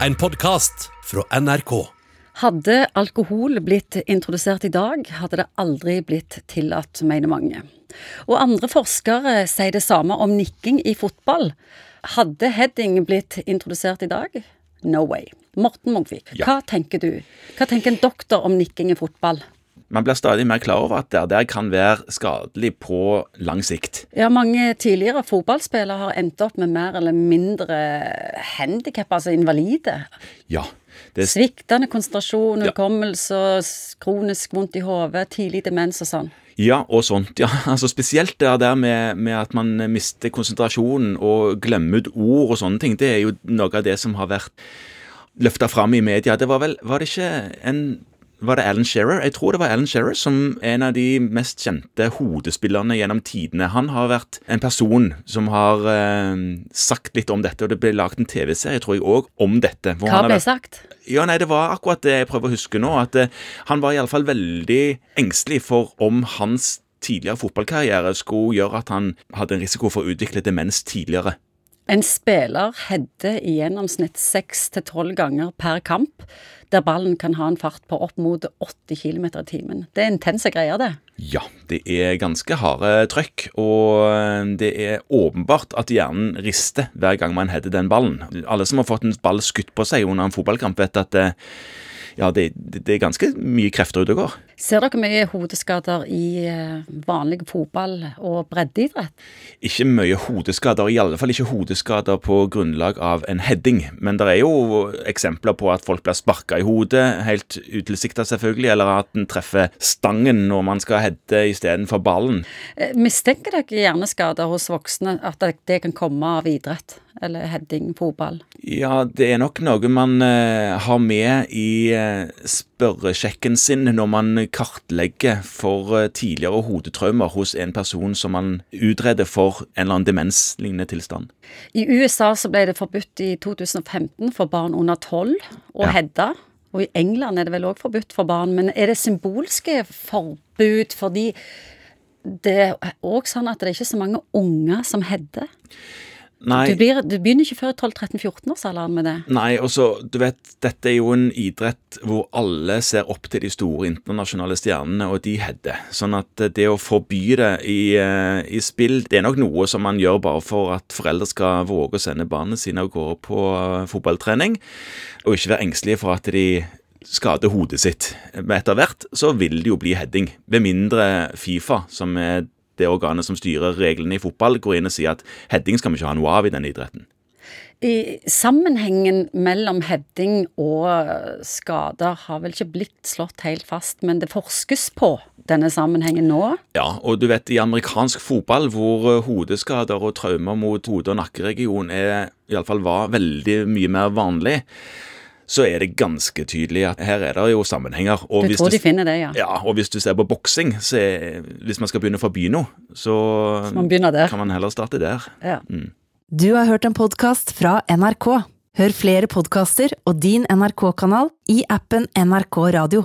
En podkast fra NRK. Hadde alkohol blitt introdusert i dag, hadde det aldri blitt tillatt, mener mange. Og andre forskere sier det samme om nikking i fotball. Hadde heading blitt introdusert i dag? No way. Morten Munkvik, Ja. hva tenker du? Hva tenker en doktor om nikking i fotball? Man blir stadig mer klar over at det der kan være skadelig på lang sikt. Ja, mange tidligere fotballspillere har endt opp med mer eller mindre handikap, altså invalide. Ja. Det, Sviktende konsentrasjon, hukommelse, ja. kronisk vondt i hodet, tidlig demens og sånn. ja, og sånt. Ja, altså Spesielt det der med, med at man mister konsentrasjonen og glemmer ut ord og sånne ting. Det er jo noe av det som har vært løfta fram i media. Det var vel Var det ikke en var det Alan Shearer? Jeg tror det var Alan Shearer som er en av de mest kjente hodespillerne gjennom tidene. Han har vært en person som har eh, sagt litt om dette, og det ble laget en TV-serie, tror jeg, òg om dette. Hva han ble vært- sagt? Ja, nei, det var akkurat det jeg prøver å huske nå. At eh, han var iallfall veldig engstelig for om hans tidligere fotballkarriere skulle gjøre at han hadde en risiko for å utvikle demens tidligere. En spiller header i gjennomsnitt 6-12 ganger per kamp, der ballen kan ha en fart på opp mot 80 km i timen. Det er intense greier, det. Ja, det er ganske harde trøkk, og eh, det er åpenbart at hjernen rister hver gang man header den ballen. Alle som har fått en ball skutt på seg under en fotballkamp, vet at det, ja, det, det er ganske mye krefter ute og går. Ser dere mye hodeskader i eh, vanlig fotball og breddeidrett? Ikke mye hodeskader, i alle fall ikke hodeskader på grunnlag av en heading. Men det er jo eksempler på at folk blir sparka i hodet, helt utilsikta selvfølgelig, eller at en treffer stangen når man skal heade istedenfor ballen. Eh, Mistenker dere hjerneskader hos voksne, at det- kan komme av idrett? Eller heading, fotball? Ja, det er nok noe man eh, har med i spørresjekken sin når man kartlegger for eh, tidligere hodetraumer hos en person som man utreder for en eller annen demenslignende tilstand. I USA så ble det forbudt i 2015 for barn under 12 å Ja. hedde. Og i England er det vel òg forbudt for barn. Men er det symbolske forbud fordi det er òg sånn at det er ikke så mange unger som header? Nei, Du, blir, du begynner ikke før 12-13-14-årsalderen med det. Nei, og så, du vet, dette er jo en idrett hvor alle ser opp til de store internasjonale stjernene, og de header. Sånn at det å forby det i, eh, i spill, det er nok noe som man gjør bare for at foreldre skal våge å sende barna sine av gårde på eh, fotballtrening, og ikke være engstelige for at de skader hodet sitt. Men etter hvert så vil det jo bli heading, ved mindre Fifa, som er det organet som styrer reglene i fotball, går inn og sier at heading skal vi ikke ha noe av i denne idretten. I sammenhengen mellom heading og skader har vel ikke blitt slått helt fast, men det forskes på denne sammenhengen nå. Ja, og du vet i amerikansk fotball hvor eh, hodeskader og traumer mot hode- og nakkeregion er, i var veldig mye mer vanlig, så er det ganske tydelig at her er det jo sammenhenger. Og Du hvis tror de finner det, ja. ja, og hvis du ser på boksing, så er, hvis man skal begynne å forby noe, så Man der. kan man heller starte der. ja. Du har hørt en podkast fra NRK. Hør flere podkaster og din NRK-kanal i appen NRK Radio.